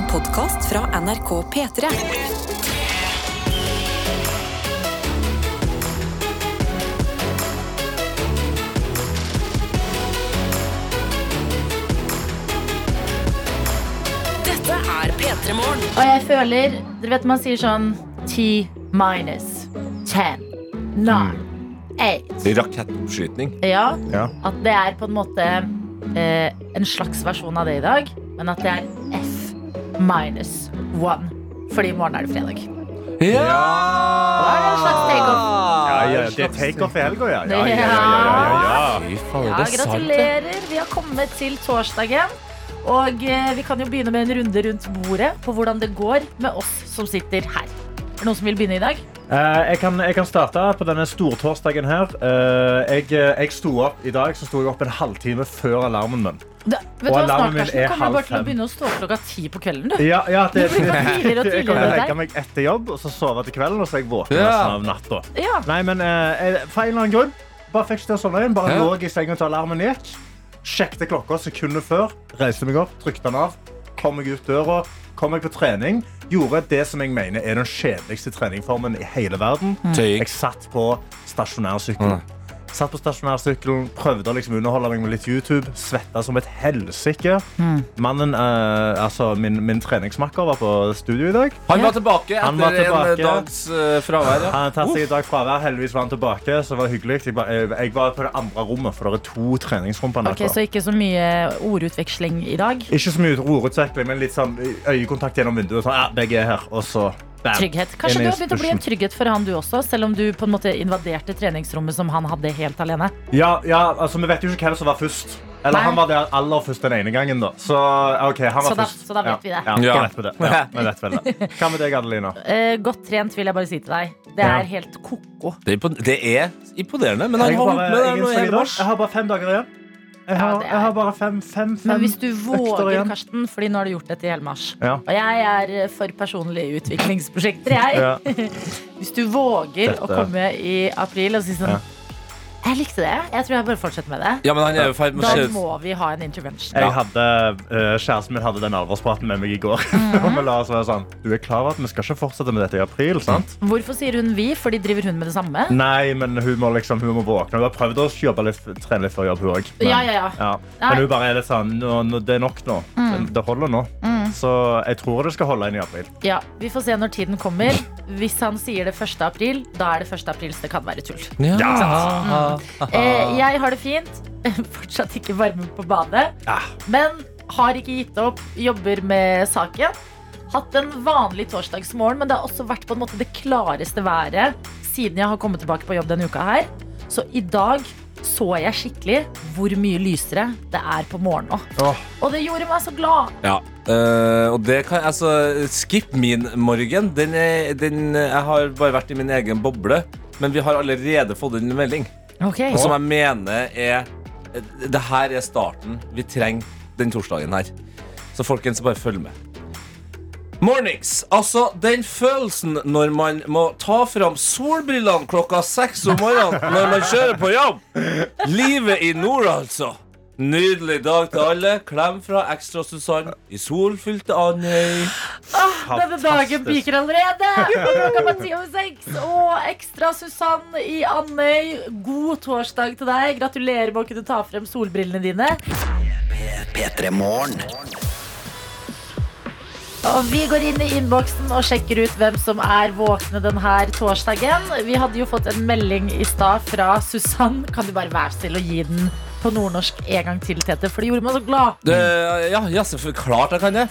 En podkast fra NRK P3. Dette er P3 Morgen. Og jeg føler Dere vet man sier sånn T minus 10 9 8 Rakettoppskyting. Ja, Ja. at det er på en måte eh, en slags versjon av det i dag Men at det er minus 1 Fordi i morgen er det fredag Ja! Da er det en slags take-off. Ja, ja, det er takeoff i helga, ja. Ja, ja, ja, ja, ja, ja. Er gratulerer, vi har kommet til torsdagen Og eh, vi kan jo begynne med en runde rundt bordet På hvordan det går med oss som sitter her Er det noen som vil begynne i dag? Eh, jeg, kan, jeg kan starte på denne stortorsdagen her. Eh, jeg, jeg sto opp I dag så sto jeg opp en halvtime før alarmen min. Da, vet du Og hva, alarmen min snart Karsten, Du kommer bare til å begynne å stå klokka ti på kvelden du Ja, ja, det, bare tidligere og jeg tidligere kommer med legge meg etter jobb og så sove til kvelden. Og så er jeg våken Ja. resten av natta. Ja, Nei, men eh, jeg- For en eller annen grunn bare fikk ikke til å sovne inn. Bare Ja. lå i senga til alarmen gikk. Sjekket klokka sekundet før. Reiste meg opp, trykte den av. Kom meg ut døra. Kom meg på trening. Gjorde det som jeg mener er den kjedeligste treningformen i hele verden. Mm. Jeg satt på stasjonærsykkelen. Satt på stasjonærsykkelen, prøvde å liksom underholde meg med litt YouTube. Svetta som et helsike. Mannen, eh, altså min, min treningsmakker, var på studio i dag. Han var tilbake etter var tilbake. en dags eh, fravær. Ja. Han har tatt seg i dag fravær. Heldigvis var han tilbake. Så det var hyggelig. Jeg, ba- jeg, jeg var på det andre rommet, for det er to treningsrom på ok, så ikke så mye ordutveksling i dag Ikke så mye ordutveksling, men litt sånn øyekontakt gjennom vinduet. Sånn, ja, begge er her, og så bam. Trygghet. Kanskje Inn du har begynt å bli en trygghet for han du også, selv om du på en måte invaderte treningsrommet som han hadde helt alene. Ja, ja, altså Vi vet jo ikke hvem som var først. Eller Nei. han var der aller først den ene gangen. da Så, ok, han var Så da- først. så da vet ja. vi det. Ja, Ja. vet vi det. Ja, vi vet det. Hva med deg, Adelina? Eh, godt trent, vil jeg bare si til deg. Det Ja. er helt ko-ko. Det, er det er imponerende, men han har holdt med det. jeg har bare fem dager igjen. Jeg har, jeg har bare fem, fem, fem Men hvis du våger, igjen. Karsten, fordi nå har du gjort dette i hele mars Ja. Og jeg er for personlige utviklingsprosjekter, jeg. Ja. Hvis du våger å komme i april og si sånn Ja. Jeg likte det. Jeg tror jeg bare fortsetter med det. Ja, men han er jo feil med Da må vi ha en intervention. Jeg hadde, eh, Kjæresten min hadde den alvorspraten med meg i går. Mhm. Og vi la oss være sånn, du er klar over at vi skal ikke fortsette med dette i april, sant? Hvorfor sier hun vi? Fordi driver hun med det samme? Nei, men hun må liksom, hun må våkne. Hun har prøvd å jobbe litt, trene litt før jobb, hun òg. Men, Ja, ja, ja. ja. Nei. Men hun bare er litt sånn, nå, nå, det er nok nå. Det, det holder nå. Så jeg tror det skal holde inn i april. Ja, Vi får se når tiden kommer. Hvis han sier det 1. april, da er det 1. april, så det kan være tull. Ja. Eh, jeg har det fint. Fortsatt ikke varme på badet. Men har ikke gitt opp. Jobber med saken. Hatt en vanlig torsdagsmorgen, men det har også vært på en måte det klareste været siden jeg har kommet tilbake på jobb denne uka her. Så i dag så jeg skikkelig hvor mye lysere det er på morgenen nå. Åh, Og det gjorde meg så glad. Ja, eh, og det kan altså Skip min morgen. Den er, den, jeg har bare vært i min egen boble, men vi har allerede fått en melding Ok, som jeg mener er Det her er starten vi trenger den torsdagen her. Så folkens, bare følg med. Mornings. Altså, den følelsen når man må ta fram solbrillene klokka seks om morgenen når man kjører på jobb. Livet i nord, altså. Nydelig dag til alle. Klem fra Ekstra-Susann i solfylte Andøy. Denne dagen piker allerede! Klokka var ti over seks. Og ekstra Susann i Andøy. God torsdag til deg. Gratulerer med å kunne ta frem solbrillene dine. Og vi går inn i innboksen og sjekker ut hvem som er våkne denne torsdagen. Vi hadde jo fått en melding i stad fra Susann. Kan du bare være snill og gi den på nordnorsk en gang til, Tete? For det gjorde meg så glad. Det, ja, ja. Klart jeg kan det.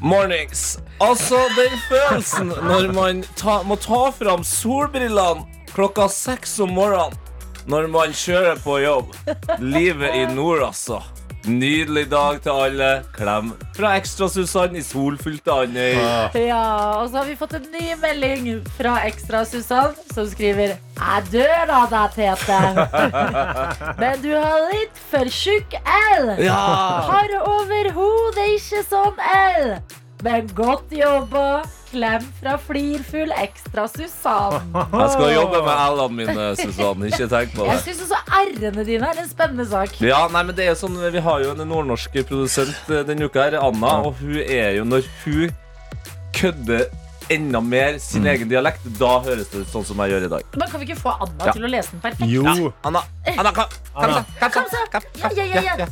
Mornings. Altså, den følelsen når man ta, må ta fram solbrillene klokka seks om morgenen når man kjører på jobb. Livet i nord, altså. Nydelig dag til alle. Klem fra Ekstra-Susann i solfylte Andøy. Ja, og så har vi fått en ny melding fra Ekstra Susann, som skriver Jeg dør av deg, Tete. Men du har litt for tjukk L. Ja! Har overhodet ikke sånn L. men godt jobba. Klem fra Flirfull Ekstra Susann. Jeg skal jobbe med L-ene mine, Susanne. Ikke tenk på Jeg det. syns også r-ene dine er en spennende sak. Ja, nei, men det er sånn, Vi har jo en nordnorsk produsent eh, denne uka, her, Anna. Og hun er jo når hun kødder enda mer sin egen dialekt, da høres det ut sånn som jeg gjør i dag. Men kan vi ikke få Anna Ja. til å lese den perfekt? Jo. Anna, Anna, kom, kom, kom, Kom så. Ja, ja, ja, ja.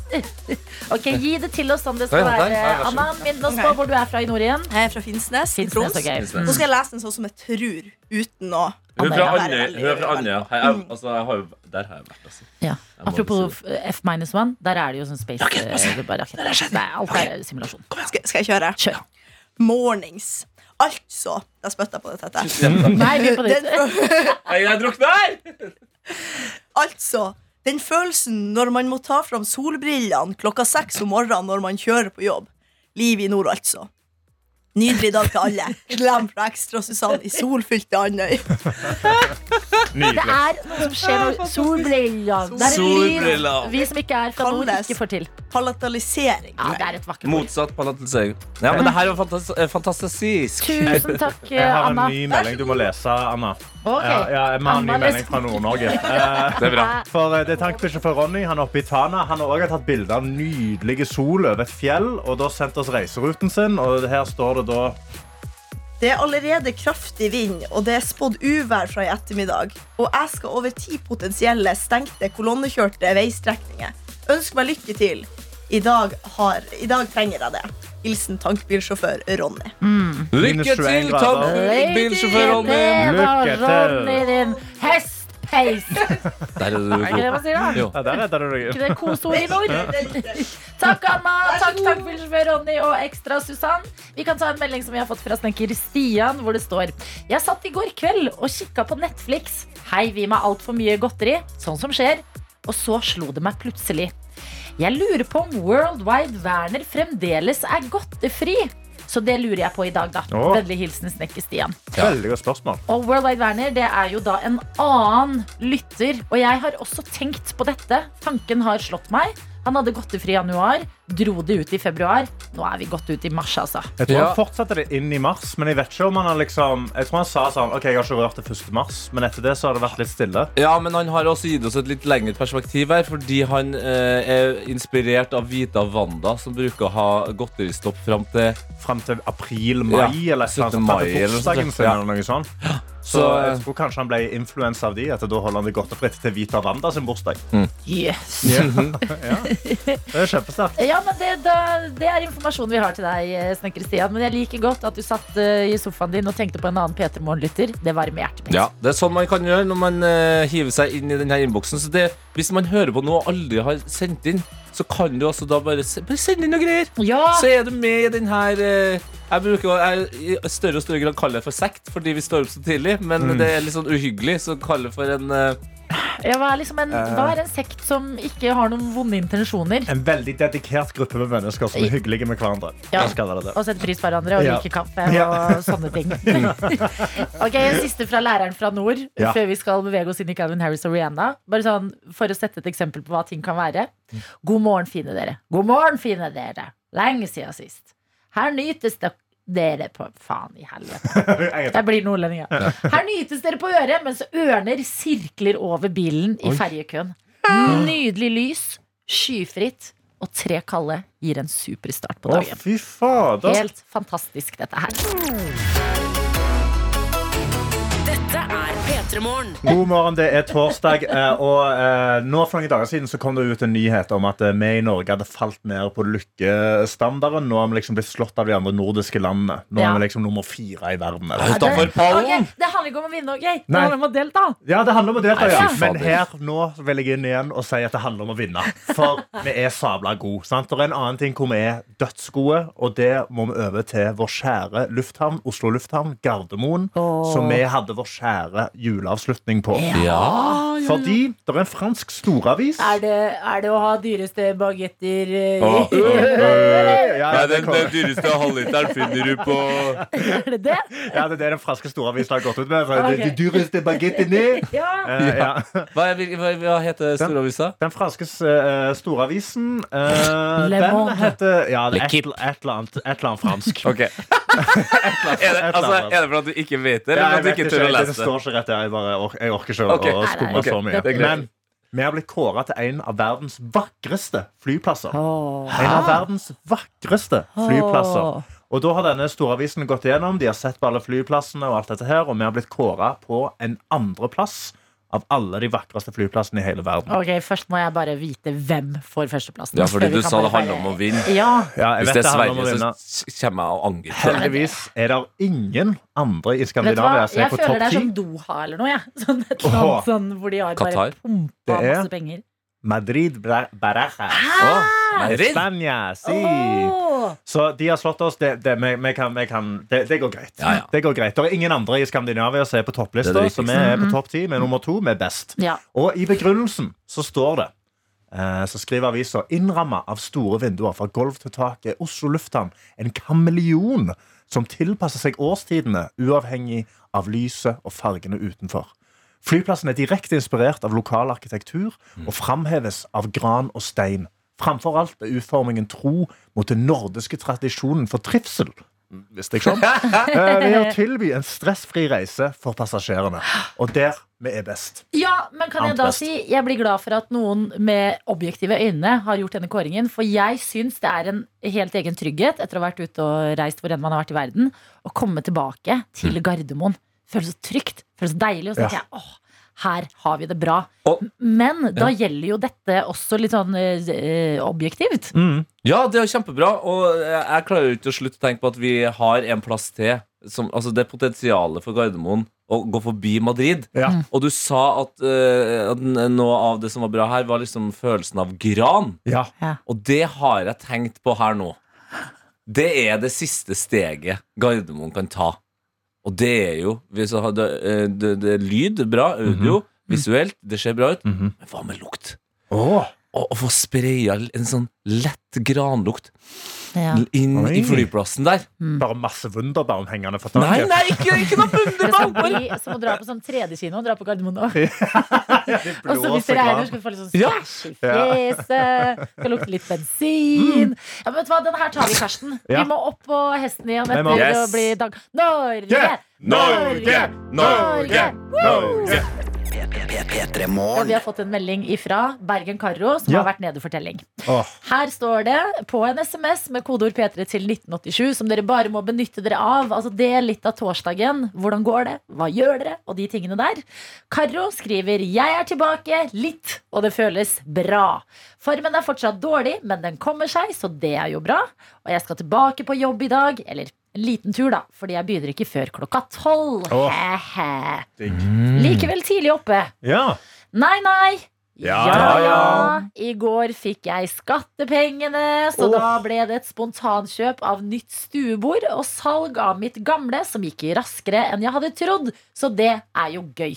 Ok, Gi det til oss som det skal være. Ja, så. Anna, minn oss på hvor du er fra i nord igjen. Jeg er fra Finnsnes, i Finnsnes, Troms. ok. Finnsnes. Nå skal jeg lese den sånn som jeg tror, uten å Hun er fra Andøya. Altså, Der har jeg vært, altså. Ja. Apropos F minus one, der er det jo sånn space Rakett, det bare raketter. Nei, Alt er simulasjon. skal jeg kjøre? Kjør. Mornings. Altså Da spytta jeg på det. Nei, på jeg drukner! altså den følelsen når man må ta fram solbrillene klokka seks om morgenen når man kjører på jobb. Liv i nord, altså. Nydelig dag til alle. Klem fra Ekstra Susann i solfylte Andøy. Det er noe som skjer nå. solbrillene Det er en lyd vi som ikke er fra nord, ikke får til. Palatalisering. Ja, det er et vakkert ord. Motsatt palatalisering. Ja, men det her er fantas eh, fantastisk. Tusen takk, Anna. Jeg har en ny melding du må lese, Anna. Okay. Ja, ja, jeg må ha en ny melding fra Nord-Norge. Eh, Det er bra. For eh, det er tankbilsjåfør Ronny. Han er oppe i Tana. Han har også tatt bilde av nydelige sol over et fjell og da sendt oss reiseruten sin. Og her står det da Det er allerede kraftig vind, og det er spådd uvær fra i ettermiddag. Og jeg skal over ti potensielle stengte kolonnekjørte veistrekninger. Ønsk meg lykke til. I dag, har, I dag trenger jeg det. Hilsen tankbilsjåfør Ronny. Lykke til, 21 Tom! grader. Bilsjåfør Ronny. Lykke til. Ronny, din hestpeis. Der er Er det du man sier, da? Jo. ja, Der redda du Ikke det koseord i nord? Takk, Anna. Takk, takk, bilsjåfør Ronny og ekstra Susann. Vi kan ta en melding som vi har fått fra snekker Stian, hvor det står Jeg satt i går kveld og kikka på Netflix. Hei, vi med altfor mye godteri, sånn som skjer. Og så slo det meg plutselig. Jeg lurer på om Worldwide Werner fremdeles er godtefri. Så det lurer jeg på i dag, da. Åh. Vennlig hilsen snekker Stian. Veldig godt spørsmål. Og Worldwide Werner det er jo da en annen lytter. Og jeg har også tenkt på dette. Tanken har slått meg. Han hadde godtefri i januar, dro det ut i februar. Nå er vi godt ut i mars, altså. Jeg tror Ja. han fortsatte det inn i mars, men jeg vet ikke om han har liksom Jeg tror han sa sånn OK, jeg har ikke rørt det 1. mars, men etter det så har det vært litt stille. Ja, men han har også gitt oss et litt lengre perspektiv her, fordi han eh, er inspirert av Vita Wanda, som bruker å ha godteristopp fram til Fram til april-mai Ja, eller et eller 17. annet sånt, mai fram eller noe sånt, ja. Så Så, jeg tror kanskje han ble influensa av de, at da holder han det godt og fritt til Vita Wanda sin bursdag. Yes. Det er kjempesterkt. Ja, men det, da, det er informasjonen vi har til deg, eh, snekker Stian. Men jeg liker godt at du satt uh, i sofaen din og tenkte på en annen P3 Morgen-lytter. Det varmer hjertet mitt. Ja, Det er sånn man kan gjøre når man uh, hiver seg inn i denne innboksen. Så det, hvis man hører på noe og aldri har sendt inn, så kan du også da bare, bare sende inn noen greier. Ja. Så er du med i den her eh, Jeg bruker å jeg, i større og større grad kalle det for sekt, fordi vi står opp så tidlig. Men det er litt sånn uhyggelig, så kalle det for en eh, Ja, hva, er liksom en, hva er en sekt som ikke har noen vonde intensjoner? En veldig dedikert gruppe med mennesker som er hyggelige med hverandre. Ja. Og setter pris på hverandre og Ja. liker kaffe Ja. og sånne ting. ok, En siste fra læreren fra nord Ja. før vi skal bevege oss inn i Calvin Harris og Rihanna. Bare sånn For å sette et eksempel på hva ting kan være. God morgen, fine dere. God morgen, fine dere. Lenge siden sist. Her nytes det dere på Faen i helvete. Jeg blir nordlending, ja. Her nytes dere på øret mens ørner sirkler over bilen i ferjekøen. Nydelig lys, skyfritt og tre kalde gir en super start på dagen. Helt fantastisk, dette her. God morgen, det er torsdag. eh, Og eh, nå for noen dager siden så kom det ut en nyhet om at eh, vi i Norge hadde falt ned på lykkestandarden. Nå har vi liksom blitt slått av de andre nordiske landene. Nå Ja. er vi liksom nummer fire i verden. eller? Utenfor pallen! Ok, det handler ikke om å vinne, ok? Det Nei. handler om å delta. Ja, det handler om å delta, ja. Men her nå vil jeg inn igjen og si at det handler om å vinne. For vi er sabla gode. Sant? Det er en annen ting hvor vi er dødsgode, og det må vi over til vår kjære lufthavn, Oslo lufthavn, Gardermoen. Som vi hadde vår kjære juleavslutning på. Ja, Fordi det er en fransk storavis. Er det, er det å ha dyreste bagetter oh, oh, Ja, Nei, det den, den dyreste halvliteren finner du på Er det det? Ja, det er det den franske storavisen har gått ut med. Okay. De dyreste bagettene. Ja. Uh, ja. Hva, er, hva, hva heter storavisa? Den franske uh, storavisen uh, Le Den Monde. heter ja, er et, et, eller annet, et eller annet fransk. Ok er, det, altså, er det for at du ikke vet det, eller ja, at du ikke tør å det lese det? står ikke rett der. Jeg, bare, jeg orker ikke å- Ok. å skumme okay. så mye. Men vi har blitt kåra til en av verdens vakreste flyplasser. Oh. En av verdens vakreste flyplasser. Og da har denne storavisen gått igjennom, de har sett på alle flyplassene, og alt dette her, og vi har blitt kåra på en andreplass av alle de vakreste flyplassene i hele verden. Ok, Først må jeg bare vite hvem får førsteplassen. Ja, fordi du sa det handler om å vinne. Ja, Ja, jeg Hvis vet det er Sverige, vinne. så kommer jeg og angrer. Heldigvis er det ingen andre i Skandinavia som er på topp ti. Jeg føler det er som Doha eller noe. ja. Sånn, et eller annet sånn hvor de har bare pumpa masse penger. Madrid Bra- Barajas. Å, Madrid? Spania, si. Åh. Så de har slått oss. Det, det, vi, vi kan, vi kan, det, det går greit. Ja, ja. Det går greit. Det er ingen andre i Skandinavia som er på topplista, så vi er på topp ti. Vi er nummer to. Vi er best. Ja. Og i begrunnelsen så står det eh, Så skriver avisa innramma av store vinduer fra gulv til tak er Oslo lufthavn en kameleon som tilpasser seg årstidene, uavhengig av lyset og fargene utenfor. Flyplassen er direkte inspirert av lokal arkitektur og framheves av gran og stein. Framfor alt er utformingen tro mot den nordiske tradisjonen for trivsel. Hvis det sånn? Eh, Ved å tilby en stressfri reise for passasjerene. Og der vi er best. Ja, men kan jeg da best. si Jeg blir glad for at noen med objektive øyne har gjort denne kåringen. For jeg syns det er en helt egen trygghet etter å ha vært ute og reist hvor enn man har vært i verden, å komme tilbake til Gardermoen. Føles så trygt, føles så deilig. Og så tenker jeg åh, her har vi det bra. Og- Men da gjelder jo dette også litt sånn eh, objektivt. Ja, det er kjempebra. Og jeg klarer jo ikke å slutte å tenke på at vi har en plass til. Som, altså det potensialet for Gardermoen å gå forbi Madrid. Ja. Og du sa at, uh, at noe av det som var bra her, var liksom følelsen av gran. Ja. Og det har jeg tenkt på her nå. Det er det siste steget Gardermoen kan ta. Og det er jo hvis det hadde, eh, det, det er lyd, bra. Audio, visuelt, det ser bra ut. Mhm. Men hva med lukt? Åh. Å, å få spraya en sånn lett granlukt Ja. inn Oi. i flyplassen der. Bare masse Wunderbaum hengende for Nei, taket. nei, ikke, ikke noe Det skal bli som å dra på sånn 3D-kino. Dra på Gardermoen nå. ja, Og så hvis det er der, skal du få litt sånn Ja. stæsj i fjeset. Skal lukte litt bensin. Ja, men vet du hva, Den her tar vi, Karsten. Ja. Vi må opp på hesten igjen etter yes. å bli dag... Norge! Yeah. Norge! Norge! Norge! Og vi har fått en melding ifra Bergen Karro, som Ja. har vært nede for telling. Oh. Her står det på en SMS med kodeord P3 til 1987, som dere bare må benytte dere av. Altså er litt av torsdagen. Hvordan går det? Hva gjør dere? Og de tingene der. Karro skriver 'Jeg er tilbake', litt, og det føles bra. Formen er fortsatt dårlig, men den kommer seg, så det er jo bra. Og jeg skal tilbake på jobb i dag. Eller liten tur, da, fordi jeg begynner ikke før klokka tolv. He-he. Likevel tidlig oppe. Ja. Nei, nei. Ja, ja, ja. I går fikk jeg skattepengene, så oh. da ble det et spontankjøp av nytt stuebord og salg av mitt gamle, som gikk raskere enn jeg hadde trodd. Så det er jo gøy.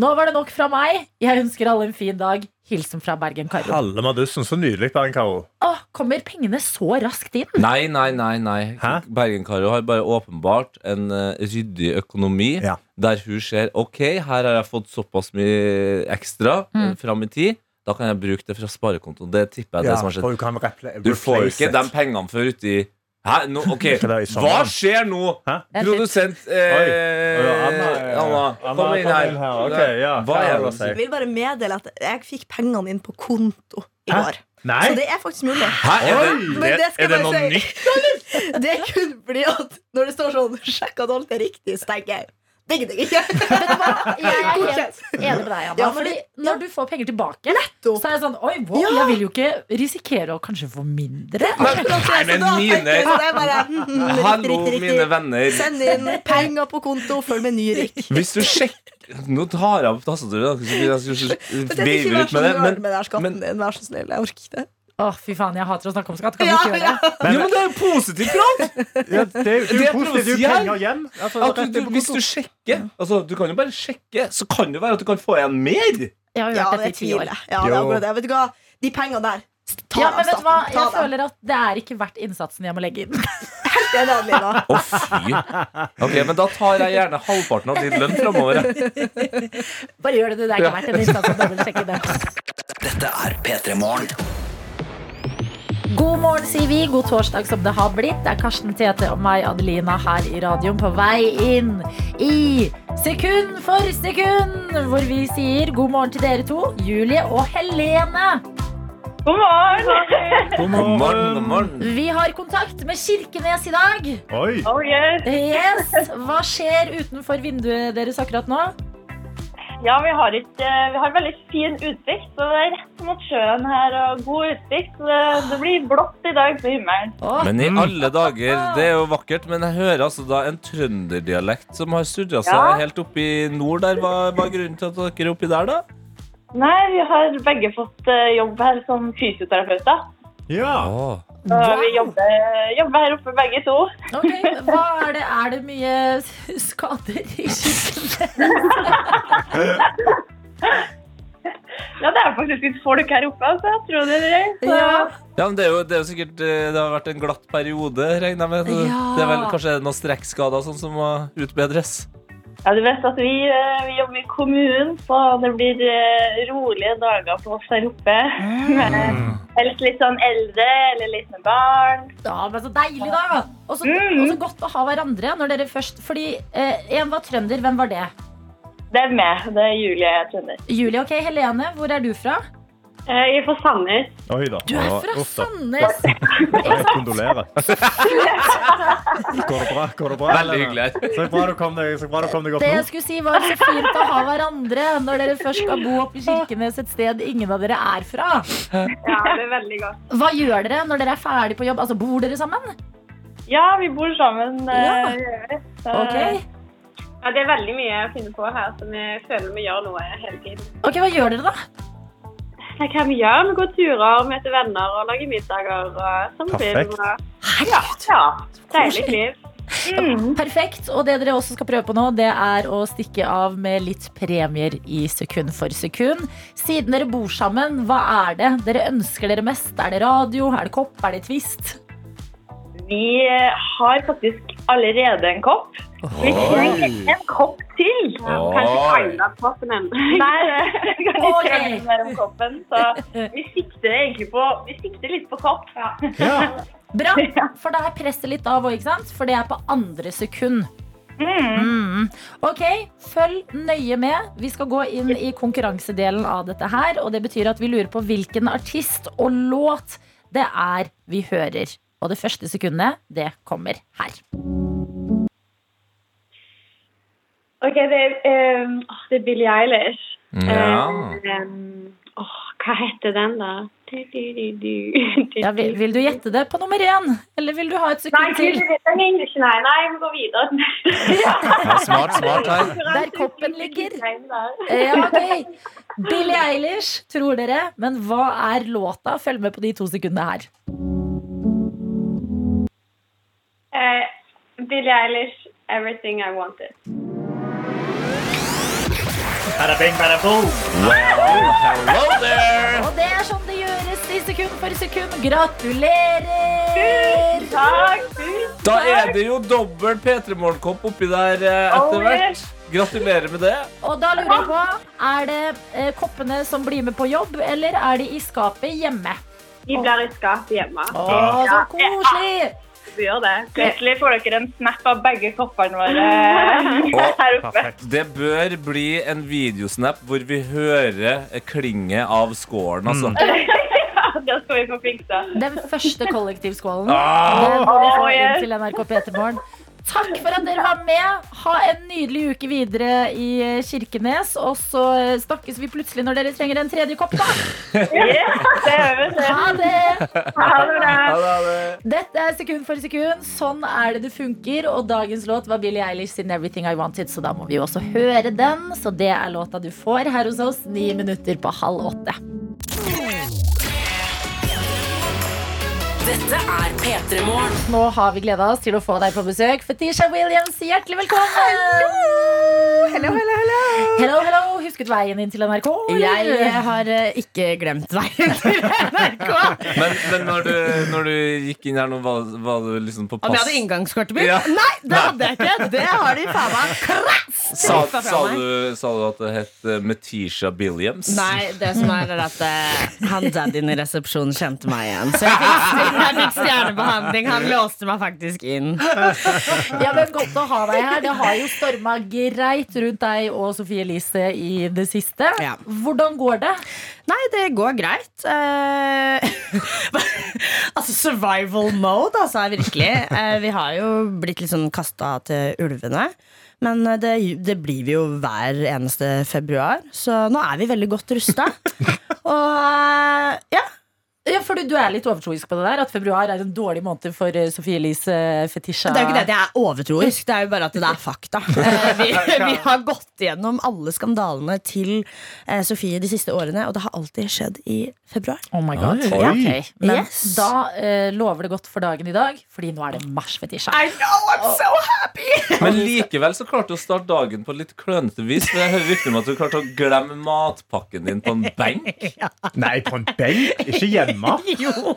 Nå var det nok fra meg. Jeg ønsker alle en fin dag. Hilsen fra Bergen Karo. Halve madussen. Så nydelig, Bergen Karo. Åh, kommer pengene så raskt inn? Nei, nei, nei. nei Hæ? Bergen-Karo har bare åpenbart en uh, ryddig økonomi. Ja. Der hun ser ok, her har jeg fått såpass mye ekstra mm. fram i tid. Da kan jeg bruke det fra sparekontoen. Det tipper jeg ja, det som har skjedd. du får jo ikke de pengene før uti Hæ? No, ok, det Hva skjer nå? Hæ? Produsent eh, Ja, Anna. Anna, Anna, kom inn her. Okay, ja. Hva er det å si? Jeg vil bare meddele at jeg fikk pengene inn på konto i går. Nei? Så det er faktisk mulig. Hæ, er det, Men det er det noe si. nytt? Det er kun fordi at når det står sånn 'sjekk at alt er riktig', så tenker jeg det gidder jeg er helt enig med deg, Anna. Ja, fordi fordi- når du får penger tilbake, Nettopp. så er jeg sånn Oi, wow, Ja. jeg vil jo ikke risikere å kanskje få mindre. Men, nei, men mine bare, mm, mm, Hallo, riktig, riktig. mine venner. Send inn penger på konto, følg med ny rik. Hvis du sjekker Nå tar jeg opp tastaturet. da. Jeg skal- veive ut så med det. Men, med den skatten din. Vær så snill. Jeg orker ikke det. Å, fy faen, jeg hater å snakke om skatt. Kan vi ikke gjøre det? Jo, men det er jo positiv Frank! Ja, det, er- det Det jo er positivt. Det er jo penger hjem. Altså, At du, du, hvis du sjekker altså, Du kan jo bare sjekke, så kan det være at du kan få igjen mer. Jeg har Ja, det dette i ti år. tviler jeg. Ja, det er Jo. det. Vet du hva? De pengene der, ta Ja, men vet du hva? Ta Jeg føler at det er ikke verdt innsatsen jeg må legge inn. Det er det, Adelina. Å, fy. Ok, men da tar jeg gjerne halvparten av din lønn framover. Bare gjør det, du. Det er ikke verdt en innsats å dobbeltsjekke det. Dette er P3 Morgen. God morgen, sier vi. God torsdag som det har blitt. Det er Karsten Tete og meg, Adelina, her i radioen på vei inn i Sekund for sekund, hvor vi sier god morgen til dere to, Julie og Helene. God morgen! God God morgen, god morgen. morgen. Vi har kontakt med Kirkenes i dag. Oi. Oh yes. Yes. Hva skjer utenfor vinduet deres akkurat nå? Ja, vi har, et, vi har veldig fin utsikt, så det er rett mot sjøen her og god utsikt. Så det, det blir blått i dag på himmelen. Men i alle dager, det er jo vakkert, men jeg hører altså da en trønderdialekt som har surra seg Ja. helt opp i nord der. Hva, hva er grunnen til at dere er oppi der, da? Nei, vi har begge fått eh, jobb her som fysioterapeuter. Ja. Så vi jobber, jobber her oppe begge to. ok. Hva er det? Er det mye skader i Kirkenes? Ja, det er faktisk litt folk her oppe, altså. Jeg tror det er det. Så, Ja. Ja, men det er, jo, det er jo sikkert eh, Det har vært en glatt periode, regner jeg med. Det- Ja. Det er vel kanskje noen strekkskader sånn som må utbedres. Ja, du vet at vi, eh, vi jobber i kommunen, så det blir eh, rolige dager på oss her oppe. Mm. Helst litt sånn eldre eller litt med barn. Ja, men Så deilig, da! Og så Mm. godt å ha hverandre når dere først Fordi eh, en var trønder. Hvem var det? Det er meg. Det er Julie Trønder. Julie. Ok, Helene, hvor er du fra? Eh, Jeg er fra Sandnes. Oi da. Du er fra uff da. Sandnes! Jeg kondolerer. Går det bra? Går det bra? Veldig hyggelig. Så bra du kom deg, så bra du kom deg opp Det jeg skulle si var så fint å ha hverandre når dere først skal bo oppe i Kirkenes, et sted ingen av dere er fra. Ja, det er veldig godt. Hva gjør dere når dere er ferdig på jobb? Altså, Bor dere sammen? Ja, vi bor sammen. eh, Ja. gjør vi. Så- Ok, Ja, det er veldig mye å finne på her, så vi føler vi gjør noe hele tiden. Ok, Hva gjør dere, da? Hva kan vi gjøre? Vi går turer, møter venner og lager middager. Og sånn Perfekt. film, og- Ja, ja. Deilig liv. Mm. Perfekt. Og det dere også skal prøve på nå, det er å stikke av med litt premier i sekund for sekund. Siden dere bor sammen, hva er det dere ønsker dere mest? Er det radio? Er det kopp? Er det twist? Vi har faktisk allerede en kopp. Vi trenger en kopp til. Oi. koppen ennå. Nei, det kan Ok. ikke okay. mer om koppen. Så vi sikter egentlig på Vi sikter litt på kopp. Ja. Bra, for da er presset litt av òg, ikke sant? For det er på andre sekund. Mm. Mm. Ok, følg nøye med. Vi skal gå inn i konkurransedelen av dette her. Og det betyr at vi lurer på hvilken artist og låt det er vi hører. Og det første sekundet, det kommer her. OK, det er, um, oh, det er Billie Eilish. Ja. Um, oh, hva heter den, da? Du, du, du, Ja, vil, vil du gjette det på nummer én? Eller vil du ha et Nei, sekund til? henger ikke. Nei, nei, vi går videre. Ja, smart, smart her. Der koppen ligger. Ja, ok. Billie Eilish, tror dere. Men hva er låta? Følg med på de to sekundene her. Uh, Billie Eilish, 'Everything I Wanted'. Bada bing, bada boom. Hello there! Og det er sånn det gjøres i sekund for sekund. Gratulerer! Takk, tusen Da er det jo dobbel P3 Morgenkopp oppi der eh, etter Oh, hvert. yes. Gratulerer med det. Og da lurer jeg på, er det eh, koppene som blir med på jobb, eller er de i skapet hjemme? De blir i skapet hjemme. Å, så koselig! Vi gjør det. Plutselig får dere en snap av begge koppene våre her oppe. Perfekt. Det bør bli en videosnap hvor vi hører klinget av skålen, altså. Ja, det skal vi få fiksa. Den første kollektivskålen. Ah! Den får vi få inn til NRK P3morgen. Takk for at dere var med. Ha en nydelig uke videre i eh, Kirkenes. Og så eh, snakkes vi plutselig når dere trenger en tredje kopp, da. Yes, det gjør vi. det. Ha det! Ha det bra. Ja, det det. Dette er sekund for sekund. Sånn er det det funker. Og dagens låt var Billie Eilish sin 'Everything I Wanted', så da må vi jo også høre den. Så det er låta du får her hos oss ni minutter på halv åtte. Dette er P3 Morgen. Nå har vi gleda oss til å få deg på besøk. Fetisha Williams, hjertelig velkommen! Hello, hello, hello. Hello, hello. Husket veien inn til NRK? eller? Jeg har eh, ikke glemt veien til NRK. Men, men når, du, når du gikk inn her nå, var, var du liksom på Om jeg hadde inngangskortet mitt? Ja. Nei, det hadde jeg ikke. Det har de faen meg krass Sa, fra sa, meg. du, sa du at det het uh, Metisha Billiams? Nei, det som er, er at eh, han daddyen i resepsjonen kjente meg igjen. Så jeg fikk, jeg fikk stjernebehandling. Han låste meg faktisk inn. Ja, men Godt å ha deg her. Det har jo storma greit rundt deg og Sofie Elise i det siste. Ja. Hvordan går det? Nei, det går greit. Uh, altså survival mode, altså, virkelig. Uh, vi har jo blitt litt sånn kasta til ulvene. Men eh, det, det blir vi jo hver eneste februar, så nå er vi veldig godt rusta. Og uh, ja. Ja, for du, du er litt overtroisk på det der At februar er en dårlig måned for uh, Sofie Elise Fetisha. Det er jo ikke det at jeg er overtroisk, det er jo bare at det er fakta. Uh, Vi, vi har gått gjennom alle skandalene til eh, Sofie de siste årene, og det har alltid skjedd i februar. Oh my god. Oi. Ja, okay. Men Yes. da lover det godt for dagen i dag, Fordi nå er det mars, Fetisha. I know, I'm so happy! Men likevel så klarte du å starte dagen på litt klønete vis. For jeg hører rykter om at du klarte å glemme matpakken din på en benk. Nei, på en benk? Ikke hjemme? Jo,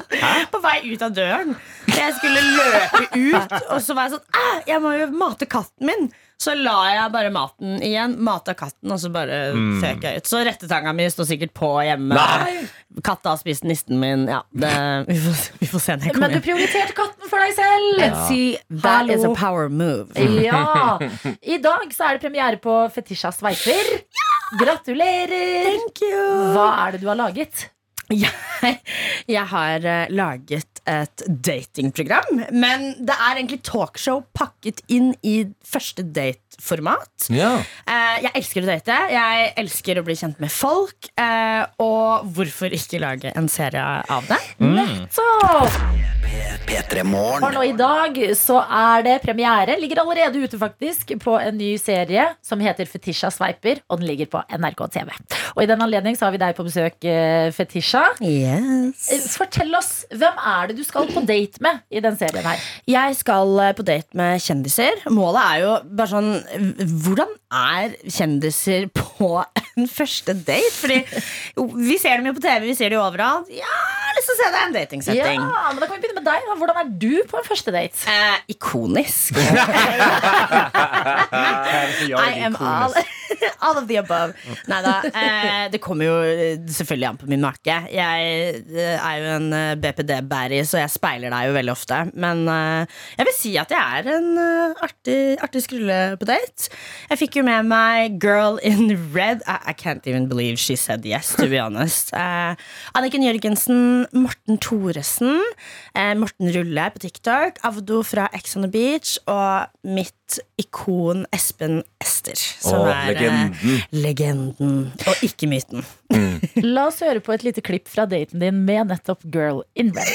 på vei ut av døren. Jeg skulle løpe ut, og så var jeg sånn Jeg må jo mate katten min. Så la jeg bare maten igjen, mata katten, og så bare føk jeg ut. Så rettetanga mi står sikkert på hjemme. Nei! Katta har spist nisten min. Ja, det, vi, får, vi får se når jeg kommer Men du prioriterte katten for deg selv. See, that is a power move. Ja. I dag så er det premiere på Fetisha sveiper. Gratulerer! Thank you. Hva er det du har laget? Jeg, jeg har eh, laget et datingprogram, men det er egentlig talkshow pakket inn i første dateformat. Ja. Eh, jeg elsker å date, jeg elsker å bli kjent med folk, eh, og hvorfor ikke lage en serie av det? Så, P3 for nå i dag så er det premiere. Ligger allerede ute faktisk på en ny serie som heter Fetisha sveiper, og den ligger på NRK TV. Og i den anledning så har vi deg på besøk, eh, Fetisha. Yes. Fortell oss, hvem er det du skal på date med i den serien her? Jeg skal på date med kjendiser. Målet er jo bare sånn Hvordan er kjendiser på en første date? Fordi vi ser dem jo på TV, vi ser dem overalt. Ja, jeg å se det er en Ja, men Da kan vi begynne med deg. da. Hvordan er du på en første date? Eh, ikonisk. I am all, all of the above. Neida, eh, det kommer jo eh, selvfølgelig an på min make. Jeg eh, er jo en eh, BPD-bæri, så jeg speiler deg jo veldig ofte. Men eh, jeg vil si at jeg er en artig, artig skrulle på date. Jeg fikk jo med meg Girl in Red. I, I can't even believe she said yes, to be honest. Eh, Anniken Jørgensen, Morten Thoresen, eh, Morten Rulle på TikTok, Avdo fra Ex on the Beach og mitt ikon Espen Ester. Som Åh, er legenden. Eh, legenden, og ikke myten. La oss høre på et lite klipp fra daten din med nettopp Girl in Red.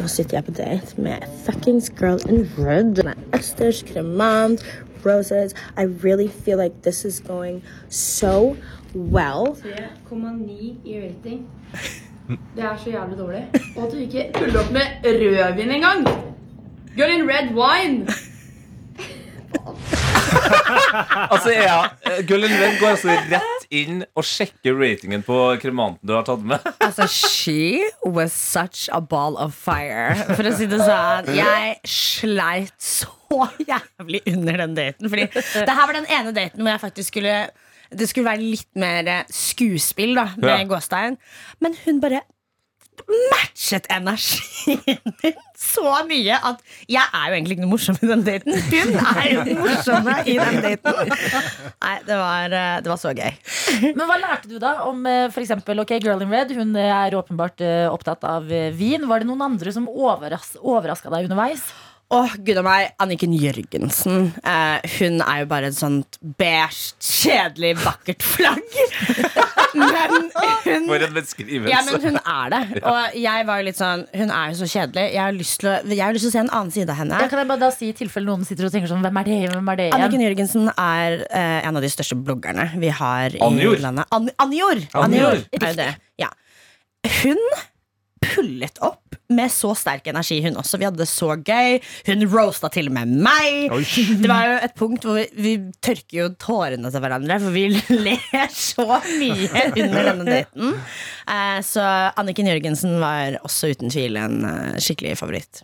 Nå sitter jeg på date med fuckings girl in red. Østers, kremant, roses. I really feel like this is going so well. 3,9 i rating. Det er så jævlig dårlig. Og at du ikke puller opp med rødvin engang. Girl in red wine. Altså, ja, Gullin Red går altså rett inn og sjekker ratingen på kremanten du har tatt med. Altså, she was such a ball of fire. For å si det sånn, jeg sleit så jævlig under den daten. Fordi det her var den ene daten hvor jeg faktisk skulle Det skulle være litt mer eh, skuespill da med Ja. gåstein. Men hun bare matchet energien min så mye at jeg er jo egentlig ikke noe morsom i den daten. Hun er jo den morsomme i den daten. Nei, det var, eh, det var så gøy. Men hva lærte du da om f.eks. for eksempel, ok, Girl in Red? Hun eh, er åpenbart eh, opptatt av eh, vin. Var det noen andre som overras overraska deg underveis? Åh, gud og meg, Anniken Jørgensen. Eh, hun er jo bare et sånt beige, kjedelig, vakkert flagg. men hun For en beskrivelse. ja, men hun er det. Og jeg var jo litt sånn Hun er jo så kjedelig. Jeg har lyst til å, jeg har lyst til å se en annen side av henne. Ja, kan jeg bare da si i tilfelle noen sitter og tenker sånn Hvem er det? Hvem er det igjen? Anniken Jørgensen er eh, en av de største bloggerne vi har i Anjor. landet. An Anjor! Anjor. er jo det. Ja. Hun pullet opp med så sterk energi, hun også. Vi hadde det så gøy. Hun roasta til og med meg. Oi. Det var jo et punkt hvor vi, vi tørker jo tårene til hverandre, for vi ler så mye under denne daten. Eh, så Anniken Jørgensen var også uten tvil en eh, skikkelig favoritt.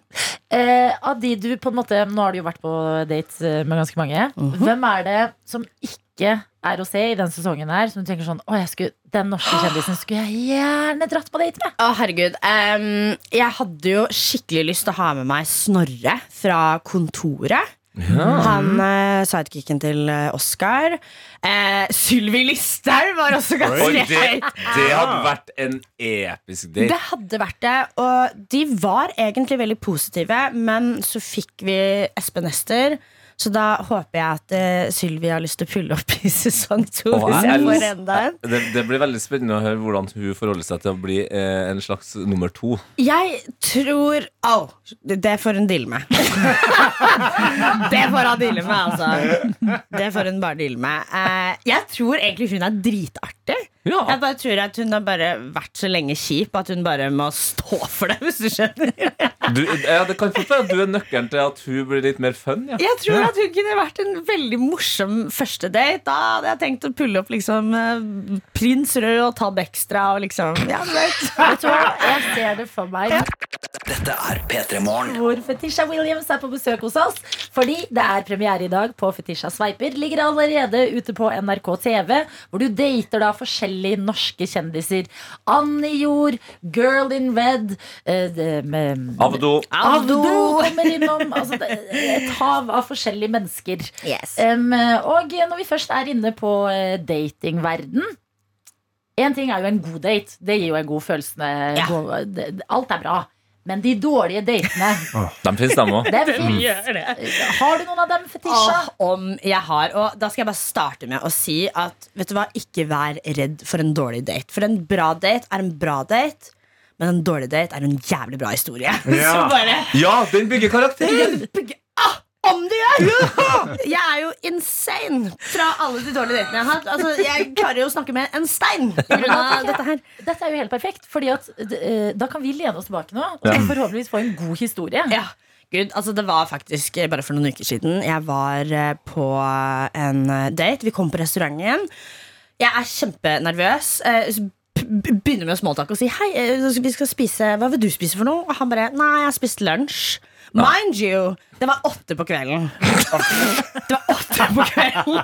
Eh, av de du på en måte Nå har du jo vært på date eh, med ganske mange. Mhm. Hvem er det som ikke er å se i den sesongen her, som du tenker sånn Å, jeg skulle, den norske kjendisen skulle jeg gjerne dratt på date med? Å, herregud. Um, jeg hadde jo skikkelig lyst til å ha med meg Snorre fra Kontoret. Han uh, sidekicken til eh, Oscar. Uh, Sylvi Listhaug var også Oi, det, det hadde vært en episk date. Det hadde vært det, og de var egentlig veldig positive, men så fikk vi Espen Ester. Så da håper jeg at uh, Sylvi har lyst til å pulle opp i sesong to. Å, hvis jeg får enda en. Det, det blir veldig spennende å høre hvordan hun forholder seg til å bli eh, en slags nummer to. Jeg tror Au! det får hun deale med. det får hun deale med, altså. Det får hun bare deale med. Uh, jeg tror egentlig hun er dritartig. Ja. Jeg bare tror at hun har bare vært så lenge kjip at hun bare må stå for det, hvis du skjønner. Du, ja, det kan fort være at du er nøkkelen til at hun blir litt mer fun. Ja. Jeg tror at hun kunne vært en veldig morsom første date. Da hadde jeg tenkt å pulle opp liksom eh, Prins Rød og Tab Extra og liksom Ja, du vet. Jeg, tror. Jeg ser det for meg Dette er P3 Morgen. hvor Fetisha Williams er på besøk hos oss. Fordi det er premiere i dag på Fetisha Sveiper. Ligger allerede ute på NRK TV, hvor du dater da forskjellige norske kjendiser. Annie Jord, Girl in Red eh, det- med- Avdo. Avdo kommer innom. Altså, det et hav av forskjellige mennesker. Yes. Um, og når vi først er inne på uh, datingverden Én ting er jo en god date. Det gir jo en god følelse. Ja. Alt er bra. Men de dårlige datene, De fins, dem òg. det finnes. Gjør det. Har du noen av dem, Fetisha? Oh, om jeg har. Og da skal jeg bare starte med å si at vet du hva, ikke vær redd for en dårlig date. For en bra date er en bra date, men en dårlig date er en jævlig bra historie. Ja. Så bare Ja, den bygger karakter! ah, Om det gjør! Jeg er jo insane fra alle de dårlige datene jeg har hatt. Altså, jeg klarer jo å snakke med en stein på grunn av dette her. Dette er jo helt perfekt, Fordi at eh, da kan vi lene oss tilbake nå og forhåpentligvis få en god historie. Ja. Gud, altså det var faktisk eh, bare for noen uker siden Jeg var eh, på en eh, date Vi kom på restauranten Jeg er kjempenervøs eh, Begynner med å smalltalk og si Hei, eh, vi skal spise Hva vil du spise for noe? Og han bare, nei, jeg har spist lunsj. Mind you, det var åtte på kvelden. Det var åtte på kvelden.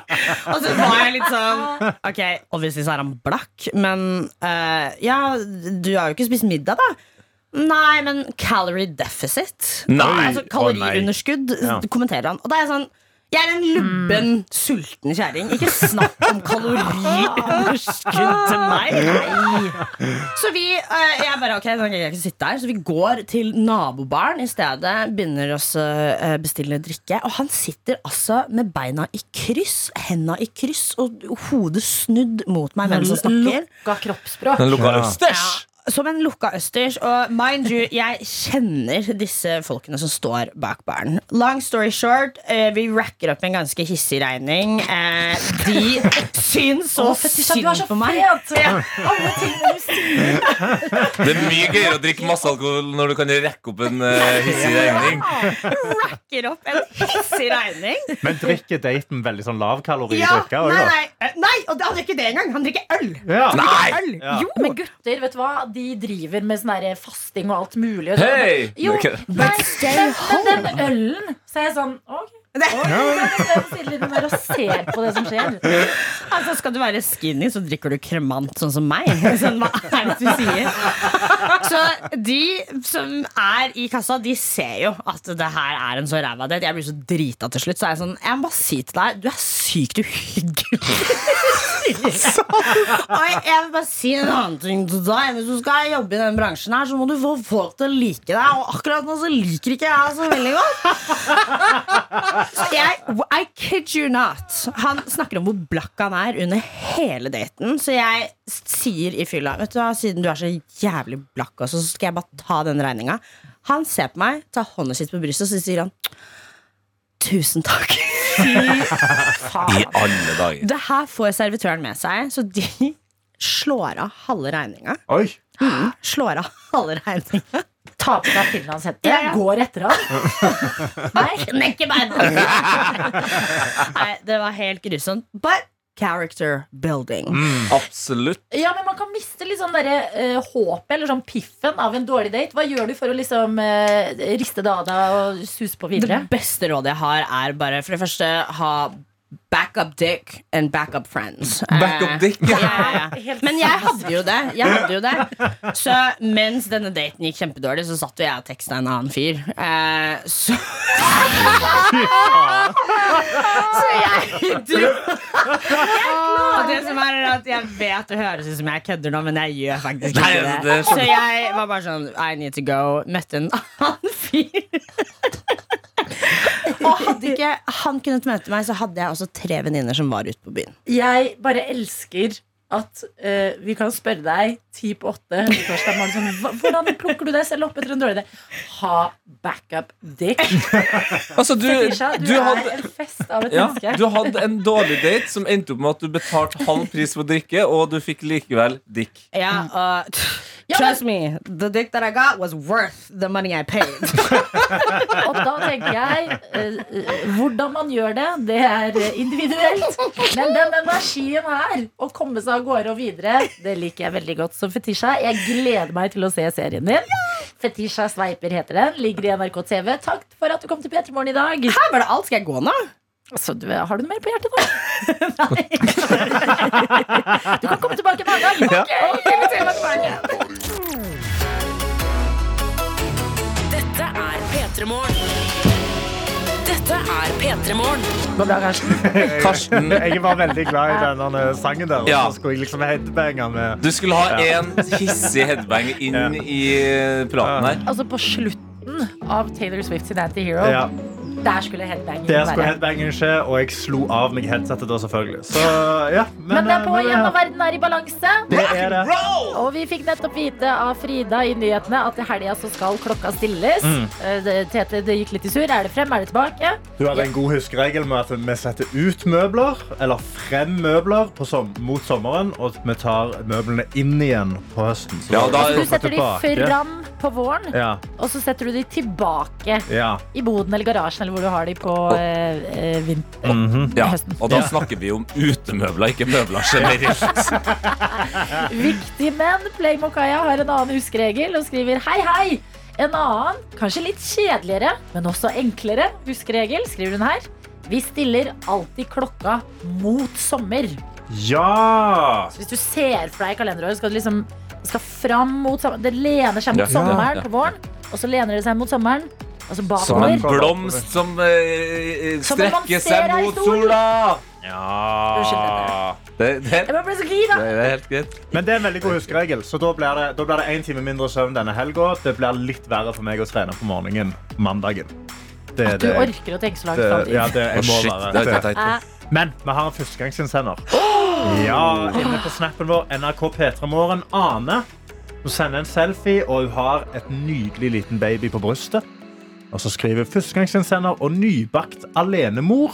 Og så var jeg litt sånn Ok, obviously så er han blakk Men uh, ja, du har jo ikke spist middag da. Nei, men calorie deficit Nei. Altså kaloriunderskudd Ja. kommenterer han. Og da er jeg sånn jeg er en lubben, sulten kjæring. Ikke snakk om kaloriunderskudd til meg. Så vi eh, Jeg bare, ok, jeg kan jeg ikke sitte her Så vi går til nabobaren i stedet. Begynner å bestille drikke. Og han sitter altså med beina i kryss, henda i kryss og hodet snudd mot meg mens han snakker. Lukka kroppsspråk. Den lukka Ja. Som en lukka østers. Og mind you, jeg kjenner disse folkene som står bak baren. Long story short, eh, vi racker opp en ganske hissig regning. Eh, de syns så synd på meg. Det er mye gøyere å drikke masse alkohol når du kan rekke opp en uh, hissig regning. Racker opp en hissig regning. Men drikker daten veldig sånn lavkalori Ja, nei, nei, eh, nei, og han drikker ikke det engang. Han drikker øl. Ja. Nei! øl. Ja. Jo. Men gutter, vet du hva? De driver med sånn fasting og alt mulig. og. Hei! Jo, okay. nei, men, men den ølen Så er jeg sånn Ok. Det- mer og ser på det som skjer. Altså, Skal du være skinny, så drikker du kremant sånn som meg. Sånn, hva er det du sier? Så de som er i kassa, de ser jo at det her er en så ræva date. Jeg blir så drita til slutt. Så er jeg sånn, jeg må bare si til deg, du er sykt uhyggelig. Og jeg vil bare si en annen ting til deg. Hvis du skal jobbe i den bransjen her, så må du få folk til å like deg. Og akkurat nå så liker ikke jeg deg så veldig godt. Jeg, I kid you not. Han snakker om hvor blakk han er under hele daten. Så jeg sier i fylla Vet du hva, Siden du er så jævlig blakk, også, så skal jeg bare ta den regninga. Han ser på meg, tar hånda sitt på brystet, og så sier han Tusen takk. I alle dager. Det her får servitøren med seg, så de slår av halve regninga. Oi. Slår av halve regninga. Ta på deg finlandshette, Ja, ja. går etter han. Nei, knekker beina! Nei, det var helt grusomt. But character building. Absolutt. Ja, men man kan miste litt sånn derre uh, håpet eller sånn piffen av en dårlig date. Hva gjør du for å liksom uh, riste det av deg og suse på videre? Det beste rådet jeg har, er bare for det første ha backup dick and backup friends. Backup dick, Ja, ja. ja, ja. Men jeg hadde jo det. Jeg hadde jo det. Så mens denne daten gikk kjempedårlig, så satt jo jeg og teksta en annen fyr. Eh, så Så jeg dro Og det som er, er at jeg vet det høres ut som jeg kødder nå, men jeg gjør faktisk ikke det- Så jeg var bare sånn I need to go. Møtte en annen fyr. Og hadde ikke han kunnet møte meg, så hadde jeg også tre venninner som var ute på byen. Jeg bare elsker at uh, vi kan spørre deg ti på åtte på sånn, Hvordan plukker du deg selv opp etter en dårlig idé? Ha backup dick. Altså, du, Fetisha, du, du er hadde en fest av et ja, menneske. du hadde en dårlig date som endte opp med at du betalte halv pris for drikke, og du fikk likevel dick. Ja, uh, Trust me, the dick that I got was worth the money I paid. Og da tenker jeg Hvordan man gjør det, det er eh, individuelt. Men den energien her, å komme seg av gårde og videre, det liker jeg veldig godt. Så Fetisha, jeg gleder meg til å se serien din. Fetisha Sveiper heter den. Ligger i NRK TV. Takk for at du kom til P3 Morgen i dag. Her var det alt. Skal jeg gå nå? Så du, har du noe mer på hjertet nå? Nei. Du kan komme tilbake en annen gang. Ok, ser meg tilbake. Dette er P3 Morgen. Dette er P3 Morgen. Karsten? Jeg var veldig glad i denne sangen der. Ja. Så skulle jeg liksom headbange med du skulle ha en hissig headbang inn i praten her. Altså På slutten av Taylor Swift sin Anti-Hero, ja, der skulle headbanging Der skulle være. headbangingen skje, og jeg slo av meg headsetet da, selvfølgelig. Så ja, men, Men det er på men, igjen, og verden er i balanse. Det er det. Og vi fikk nettopp vite av Frida i nyhetene at i helga så skal klokka stilles. Mm. Eh, det- Tete, det gikk litt i sur. Er det frem, er det tilbake? Du hadde en god huskeregel med at vi setter ut møbler, eller frem møbler, på som, mot sommeren, og vi tar møblene inn igjen på høsten. Så Ja, da- Du setter de fram på våren, Ja, og så setter du de tilbake ja. i boden eller garasjen eller hvor du har de på eh, eh, mm -hmm. Ja, Høsten. og da snakker vi om utemøbler, ikke møbler generelt. Viktig, men Playmokaia har en annen huskeregel og skriver hei, hei. En annen, kanskje litt kjedeligere, men også enklere huskeregel, skriver hun her. Vi stiller alltid klokka mot sommer. ja! Så hvis du ser for deg kalenderåret, skal du liksom skal fram mot sommeren. Det lener seg mot Ja. sommeren Ja. på våren, og så lener det seg mot sommeren. Altså Som en blomst som eh, Som en man strekker ser seg i mot solen. sola. ja. Det, det, Jeg ble bare så gira. det er helt greit. Men det er en veldig god huskeregel. Så da blir det, da blir det en time mindre søvn denne helga. Det blir litt verre for meg å trene på morgenen mandagen. Det er At du det- orker å tenke så langt det- fram Ja, det jeg Å, må shit, være. det er Det- teit. Eh, Men vi har en førstegangsinnsender. Ja, inne på snappen vår NRK P3morgen. Ane. Hun sender en selfie, og hun har et nydelig liten baby på brystet. Og så skriver førstegangsinnsender og nybakt alenemor.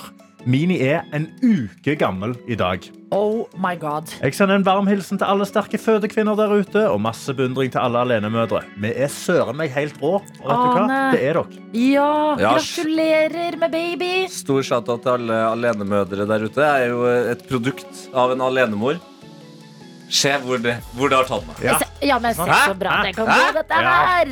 Mini er en uke gammel i dag. Oh my god. Jeg sender en varm hilsen til alle sterke fødekvinner der ute, og masse beundring til alle alenemødre. Vi er søren meg helt rå. Og vet du hva? Det er dere. Ja, Ja, gratulerer med baby. Stor shout-out til alle alenemødre der ute. Jeg er jo et produkt av en alenemor. Se hvor det, hvor det har tatt meg. Ja. Ja, men se så bra det kan gå, dette Ja. her.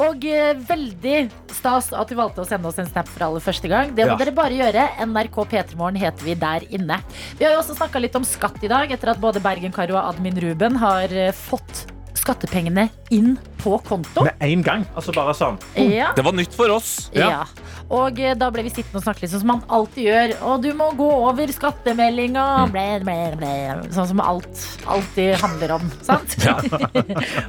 Og uh, veldig stas at du valgte å sende oss en snap for aller første gang. Det må Ja. dere bare gjøre. NRK P3morgen heter vi der inne. Vi har jo også snakka litt om skatt i dag, etter at både Bergen-Karo og Admin Ruben har eh, fått skattepengene inn på konto. Med en gang. Altså bare sånn. Ja. Det var nytt for oss. Ja. Og eh, da ble vi sittende og snakke litt sånn som man alltid gjør. Og du må gå over skattemeldinga. mm. Sånn som alt alltid handler om. Sant?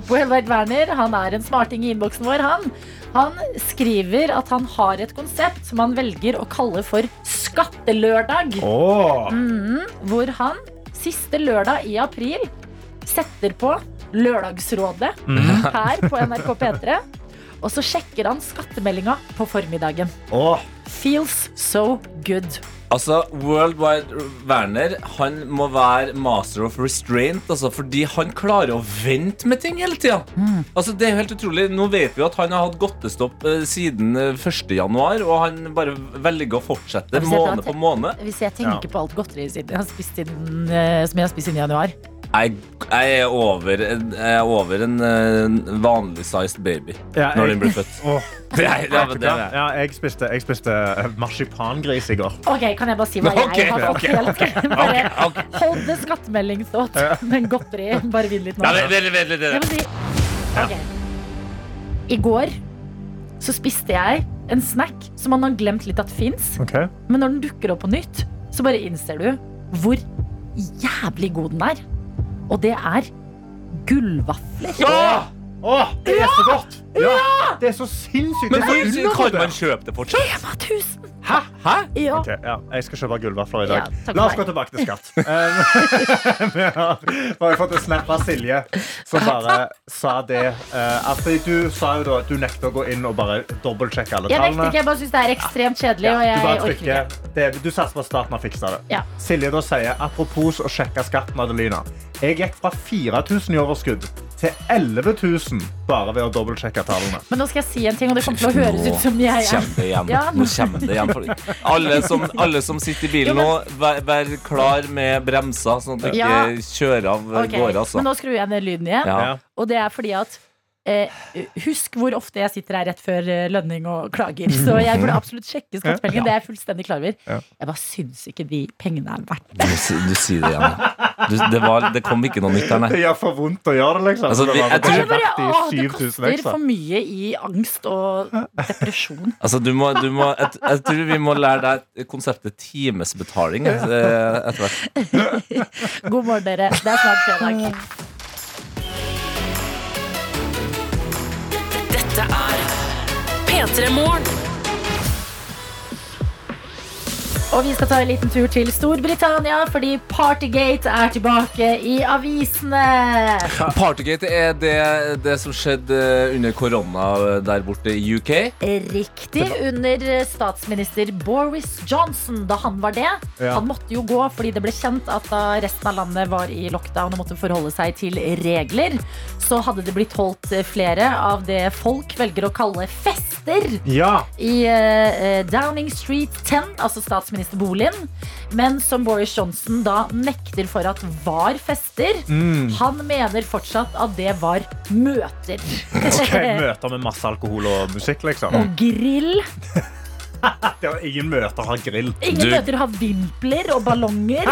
Bohelveit Werner han er en smarting i innboksen vår. Han. han skriver at han har et konsept som han velger å kalle for skattelørdag. Oh. Mm, hvor han siste lørdag i april setter på Lørdagsrådet her på NRK P3. Og så sjekker han skattemeldinga på formiddagen. Åh. Feels so good. Altså, Worldwide Werner Han må være master of restraint altså, Fordi han klarer å vente med ting hele tida. Altså, det er jo helt utrolig Nå vet vi at han har hatt godtestopp eh, siden eh, 1. januar, og han bare velger å fortsette måned på måned. Hvis jeg tenker på alt godteriet jeg har spist siden, eh, som jeg har spist siden januar Jeg, jeg er over en, jeg er over en vanlig sized baby Ja, når den blir født. Oh. Det er, det er, det er. ja, jeg spiste, jeg spiste eh, marsipangris i går. Ok, kan jeg bare si hva jeg jeg har fått ok, helt Bare hold det skattemeldingsdåt, Men godteri, bare vinn litt nå Ja, det, det, det, Jeg si okay. I går så spiste jeg en snack Som man har glemt litt at finnes Okay. Men når den dukker opp på nytt Så bare innser du hvor jævlig god den er Og det er gullvafler Ja! Åh, det er så godt! Ja, Det er så sinnssykt. Men det er så hvor- kan man kjøpe det fortsatt? Rema 1000 Hæ? Hæ? Ja, Okay, ja, jeg skal kjøpe gullvafler i dag. Ja, La oss gå tilbake til skatt. Vi har fått en snap av Silje som bare sa det. eh, at du sa jo da at du nekter å gå inn og bare dobbeltsjekke alle jeg nekter ikke, jeg bare synes det er ekstremt kjedelig Ja, du bare trykker det, Du satser på at staten har fiksa det. Silje da sier apropos å sjekke skatten, Adelina. Jeg gikk fra 4000 i overskudd til 11 000 bare ved å dobbeltsjekke tallene. Men nå skal jeg si en ting, og det kommer til å høres ut som jeg er kommer det igjen. Ja, Nå kommer det igjen. For alle, som, alle som sitter i bilen nå, vær, vær klar med bremser, sånn at du Ja. ikke kjører av okay. gårde. Altså. Men nå skrur jeg ned lyden igjen. Og det er fordi at eh, Husk hvor ofte jeg sitter her rett før eh, lønning og klager. Så jeg burde absolutt sjekke skattemeldingen. Det er jeg fullstendig klar over. Ja. Jeg bare syns ikke de pengene er verdt Du, du sier det igjen. Du, det, var, det kom ikke noe nytt der, nei. Det gjør for vondt å gjøre det, liksom. Altså, det vi- var jeg det bare, verdt det koster for mye i angst og depresjon. Altså, du må, du må, jeg, jeg tror vi må lære deg konseptet timesbetaling eh, etter hvert. God morgen, dere. Det er snart fredag. Dette er P3 Morgen. Og vi skal ta en liten tur til Storbritannia, fordi Partygate er tilbake i avisene. Partygate er det, det som skjedde under korona der borte i UK. Riktig under statsminister Boris Johnson, da han var det. Ja. Han måtte jo gå fordi det ble kjent at da resten av landet var i lockdown og måtte forholde seg til regler, så hadde det blitt holdt flere av det folk velger å kalle fester Ja. i uh, Downing Street 10, altså statsministerboligen. Men som Boris Johnson da nekter for at var fester. Han mener fortsatt at det var møter. Ok, Møter med masse alkohol og musikk, liksom. Og grill. Det var ingen møter har grill. Ingen Du- møter har vimpler og ballonger.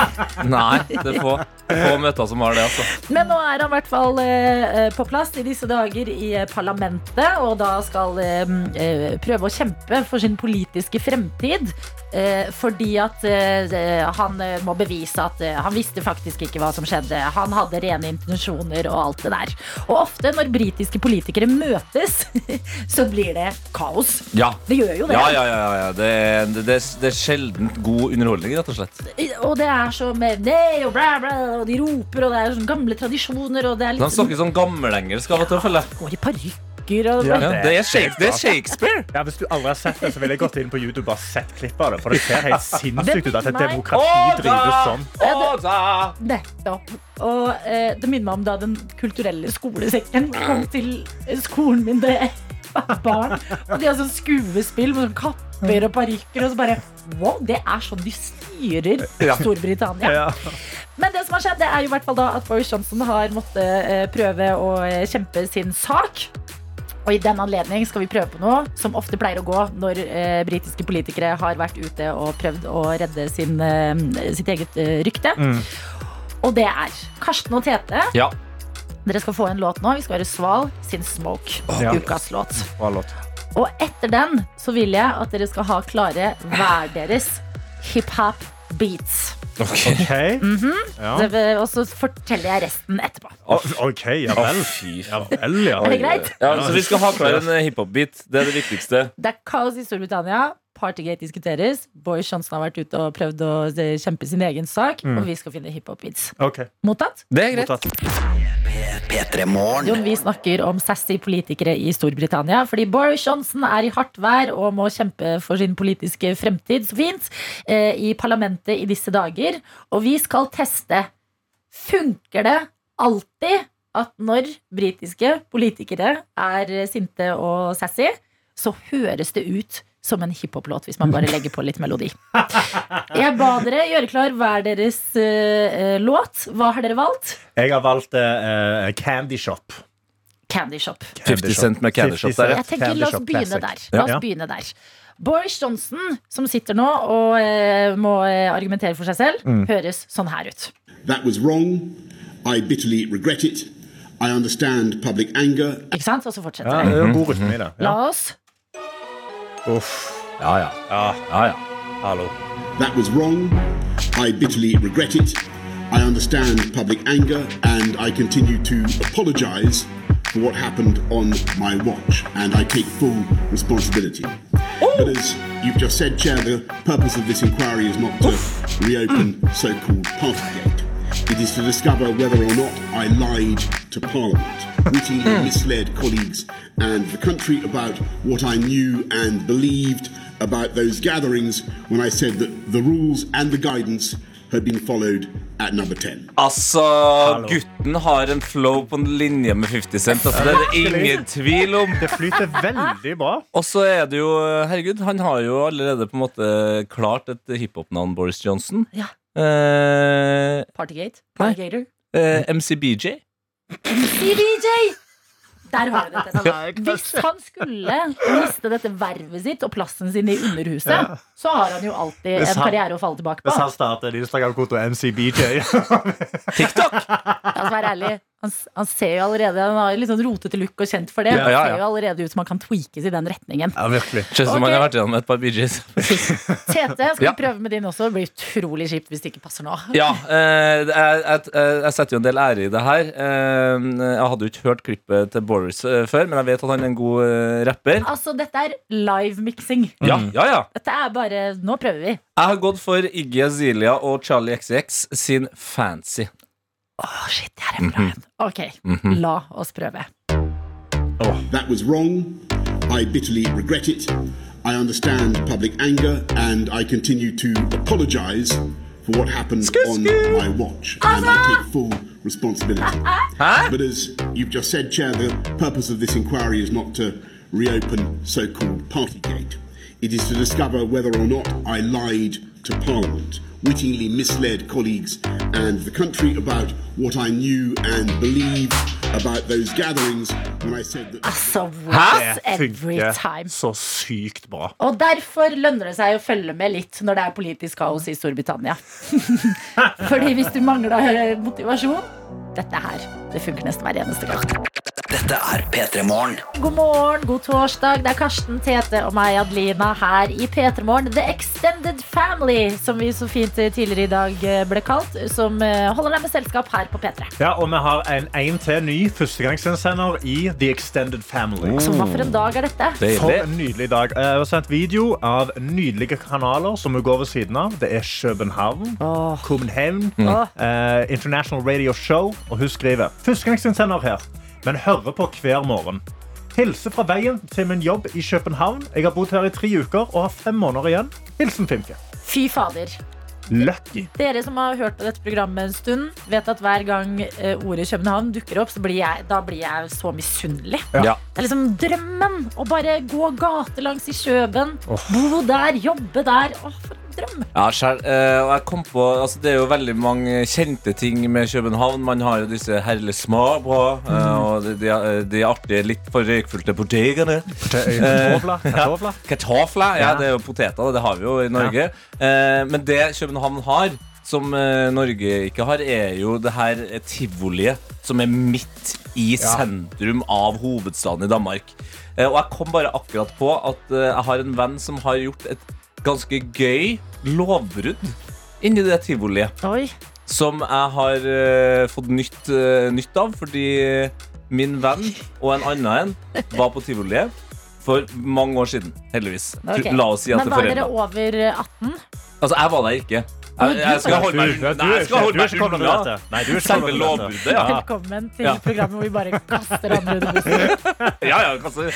Nei, det er få, få møter som har det, altså. Men nå er han i hvert fall eh, på plass i disse dager i eh, parlamentet, og da skal eh, eh, prøve å kjempe for sin politiske fremtid. Eh, fordi at eh, han eh, må bevise at eh, han visste faktisk ikke hva som skjedde. Han hadde rene intensjoner og alt det der. Og ofte når britiske politikere møtes, så blir det kaos. Ja. Det gjør jo det. Ja, ja, ja, ja. Det, det, er, det er sjelden god underholdning, rett og slett. Og det er så med nei og bla, bla, og de roper, og det er sånne gamle tradisjoner, og det er De snakker sånn gammelengelsk av og til, føler jeg. går i parykker og Ja. Det, er Shakespeare, det er Shakespeare. Ja, hvis du aldri har sett det, så vil jeg gått inn på YouTube og bare sett klipp av det. For det ser helt sinnssykt ut at et demokrati drives sånn. Nettopp. Og eh, det minner meg om da Den kulturelle skolesekken kom til skolen min det barn. Og de har sånn skuespill med sånn kapper og parykker. Og så bare Wow, det er sånn de styrer Ja. Storbritannia. Men det som har skjedd, det er jo i hvert fall da at Boris Johnson har måttet eh, prøve å eh, kjempe sin sak. Og i den anledning skal vi prøve på noe som ofte pleier å gå når eh, britiske politikere har vært ute og prøvd å redde sin, eh, sitt eget eh, rykte. Mm. Og det er Karsten og Tete. Ja. Dere skal få en låt nå. Vi skal høre Sval sin Smoke. Ja. Ukas låt. Låt. Og etter den så vil jeg at dere skal ha klare hver deres hiphop beats. Ok. -hmm. Ja. Det- Og så forteller jeg resten etterpå. OK, ja vel. fy Ja vel, ja. Er det greit? Ja, så vi skal ha klar en eh, hiphop-beat. Det er det viktigste. Det er kaos i Storbritannia. Partygate diskuteres. Boris Johnson har vært ute og prøvd å eh, kjempe sin egen sak. Og vi skal finne hiphop beats. OK. Mottatt? Det er greit. Mottatt. P3 Jon, vi snakker om sassy politikere i Storbritannia. Fordi Boris Johnson er i hardt vær og må kjempe for sin politiske fremtid så fint eh, i parlamentet i disse dager. Og vi skal teste Funker det alltid at når britiske politikere er sinte og sassy, så høres det ut som en hiphop-låt hvis man bare legger på litt melodi. Jeg ba dere gjøre klar hver deres uh, låt. Hva har dere valgt? Jeg har valgt uh, Candy Shop. Candy Shop. 50 Cent med Candy Shop der. Jeg tenker La oss begynne der. La oss Ja. begynne der. Boris Johnson, som sitter nå og uh, må argumentere for seg selv, Mm. høres sånn her ut. That was wrong. I bitterly regret it. I understand public anger Ikke sant? Og så fortsetter Ja, det. det er god rytme i det. La oss Uff. Ja, ah, ja. Ja, ah. ja, ah, ja. hallo. That was wrong. I bitterly regret it. I understand public anger and I continue to apologize for what happened on my watch and I take full responsibility. But as you've just said, Chair, the purpose of this inquiry is not to reopen so called Partygate. It is to discover whether or not I lied to Parliament, wittingly misled colleagues and the country about what I knew and believed about those gatherings when I said that the rules and the guidance had been followed at number 10. Altså, gutten har en flow på en linje med 50 Cent. Altså, det er det ingen tvil om. Det flyter veldig bra. Og så er det jo Herregud, han har jo allerede på en måte klart et hiphop-navn, Boris Johnson. Ja. Eh, Partygate. Partygater? Uh, MCBJ? MCBJ. Der har jeg det. Hvis han skulle miste dette vervet sitt og plassen sin i Underhuset, så har han jo alltid han, en karriere å falle tilbake på. Hvis han starter en Instagram-konto MCBJ La oss være ærlig. Han, han ser jo allerede Han har litt sånn rotete look og kjent for det. Ja, ja, ja, ser jo allerede ut som han kan tweakes i den retningen. Ja, virkelig. Ser okay. som han har vært gjennom et par BGs. Tete, skal Ja. vi prøve med din også? Det blir utrolig kjipt hvis det ikke passer nå. Ja, eh, jeg, jeg, jeg setter jo en del ære i det her. Eh, jeg hadde jo ikke hørt klippet til Boris eh, før, men jeg vet at han er en god eh, rapper. Altså, dette er live-miksing. Ja, ja, ja. Dette er bare Nå prøver vi. Jeg har gått for Iggy Azilia og Charlie XX sin Fancy. Å, shit, det er en bra en. Ok, la oss prøve. That was wrong. I bitterly regret it. I understand public anger and I continue to apologize for what happened on my watch and I take full responsibility. But as you've just said, Chair, the purpose of this inquiry is not to reopen so-called Partygate. It is to discover whether or not I lied to Parliament, wittingly misled colleagues and the country about what I knew and believed about those gatherings when I said that Altså, Det every time. så sykt bra. Og derfor lønner det seg å følge med litt når det er politisk kaos i Storbritannia. Fordi hvis du mangler motivasjon Dette her, det funker nesten hver eneste gang. Dette er P3 Morgen. God morgen, god torsdag. Det er Karsten, Tete og meg, Adelina, her i P3 Morgen. The Extended Family, som vi så fint tidligere i dag eh, ble kalt. Som eh, holder deg med selskap her på P3. Ja, og vi har en, en til ny førstegangsinnsender i The Extended Family. Så hva for en dag er dette? For en nydelig dag. Jeg har sendt video av nydelige kanaler som vi går ved siden av. Det er København, København, uh, International Radio Show. Og hun skriver Førstegangsinnsender her, men hører på hver morgen. Hilse fra veien til min jobb i København. Jeg har bodd her i tre uker og har fem måneder igjen. Hilsen Fimke. Fy fader. Lucky. Dere som har hørt på dette programmet en stund, vet at hver gang eh, ordet København dukker opp, så blir jeg, da blir jeg så misunnelig. Ja. Det er liksom drømmen å bare gå gatelangs i Kjøben, bo der, jobbe der. Åh, for en drøm! Ja, selv, eh, og jeg kom på altså, Det er jo veldig mange kjente ting med København. Man har jo disse herlige små på, eh, og de, de, de artige, litt for røykfylte bodegaene. Kartofler. Kartofler. Kartofler, ja, Ja. det er jo poteter, det har vi jo i Norge. Eh, men det København har, som eh, Norge ikke har, er jo det her eh, tivoliet som er midt i sentrum av hovedstaden i Danmark. Eh, og jeg kom bare akkurat på at eh, jeg har en venn som har gjort et ganske gøy lovbrudd inni det tivoliet. Oi. Som jeg har eh, fått nytt, eh, nytt av, fordi min venn og en annen en var på tivoliet for mange år siden. Heldigvis. Ok. La oss si at Men det var dere forelda. over 18? Altså, jeg var der ikke. Jeg, jeg skal holde meg er Nei, jeg skal holde meg unna. Nei, du er selve lovbruddet. Ja. Velkommen til programmet hvor vi bare kaster andre under bussen. Ja, ja, kanskje.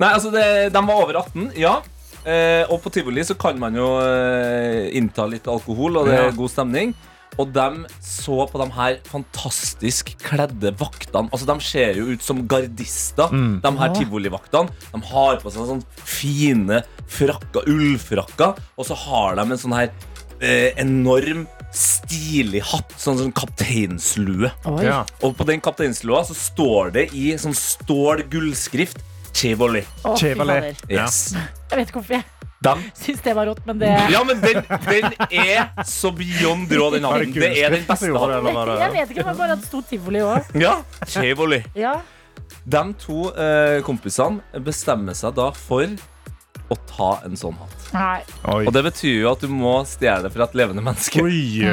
Nei, altså, det, de var over 18, ja. Eh, og på tivoli så kan man jo eh, innta litt alkohol, og det er god stemning. Og de så på de her fantastisk kledde vaktene. Altså, De ser jo ut som gardister, de her tivolivaktene. De har på seg sånn fine frakker, ullfrakker, og så har de en sånn her eh, enorm, stilig hatt. Sånn, sånn kapteinslue. Ja. Og på den kapteinslua så står det i sånn stål gullskrift Tivoli. Å, fy fader. Yes. Jeg vet ikke hvorfor jeg De, syns det var rått, men det ja, men den, den er så beyond rå, den Var hatten. Det er den som beste gjorde det, eller Jeg vet ikke, men bare at det sto tivoli òg. Ja, Tivoli. Ja. De to eh, kompisene bestemmer seg da for å ta en sånn hatt. Nei. Oi. Og det betyr jo at du må stjele det fra et levende menneske. Oi.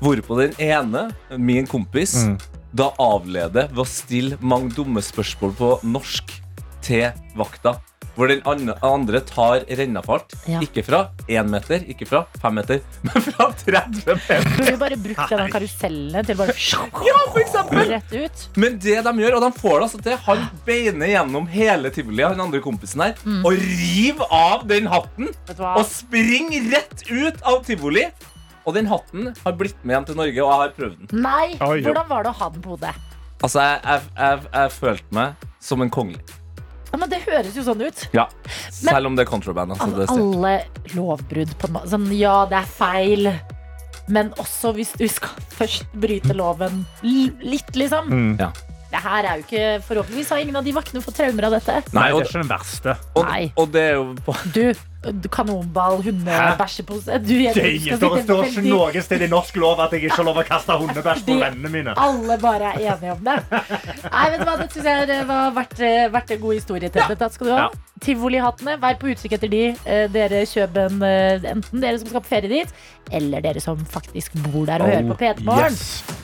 Hvorpå den ene, min kompis, Mm. da avleder ved å stille mange dumme spørsmål på norsk til vakta. Hvor den andre tar rennafart. Ja. Ikke fra én meter, ikke fra fem meter, men fra 30 meter. Burde vi bare brukt en karusellen til bare Ja, for eksempel. rett ut? Men det de gjør, og de får det altså til Han beiner gjennom hele tivoli, han andre kompisen her, og river av den hatten du og springer rett ut av tivoli. Og den hatten har blitt med hjem til Norge, og jeg har prøvd den. Nei! Oi, ja. Hvordan var det å ha den på hodet? Altså, jeg, jeg, jeg, jeg følte meg som en kongelig. Ja, men Det høres jo sånn ut. Ja. Selv om det er contraband. Altså, det er. Alle lovbrudd på en måte. Sånn, ja, det er feil. Men også hvis du skal først bryte loven litt, liksom. Mm. Ja. Det her er jo ikke Forhåpentligvis har ingen av de vaktene fått traumer av dette. Nei, og, det er ikke den verste. og, Nei. og det er jo på Du, kanonball, hundebæsjepose Du, jeg Det er står, ikke noe sted i norsk lov at jeg ikke har lov å kaste hundebæsj på vennene mine. alle bare er enige om det. Nei, vet du hva, Det syns jeg det var vært, eh, en god historie til. Dette skal du ha. Ja. Tivolihattene, vær på utkikk etter de. Eh, Dere kjøper en, enten dere som skal på ferie dit, eller dere som faktisk bor der og hører på P3 Morgen. Yes.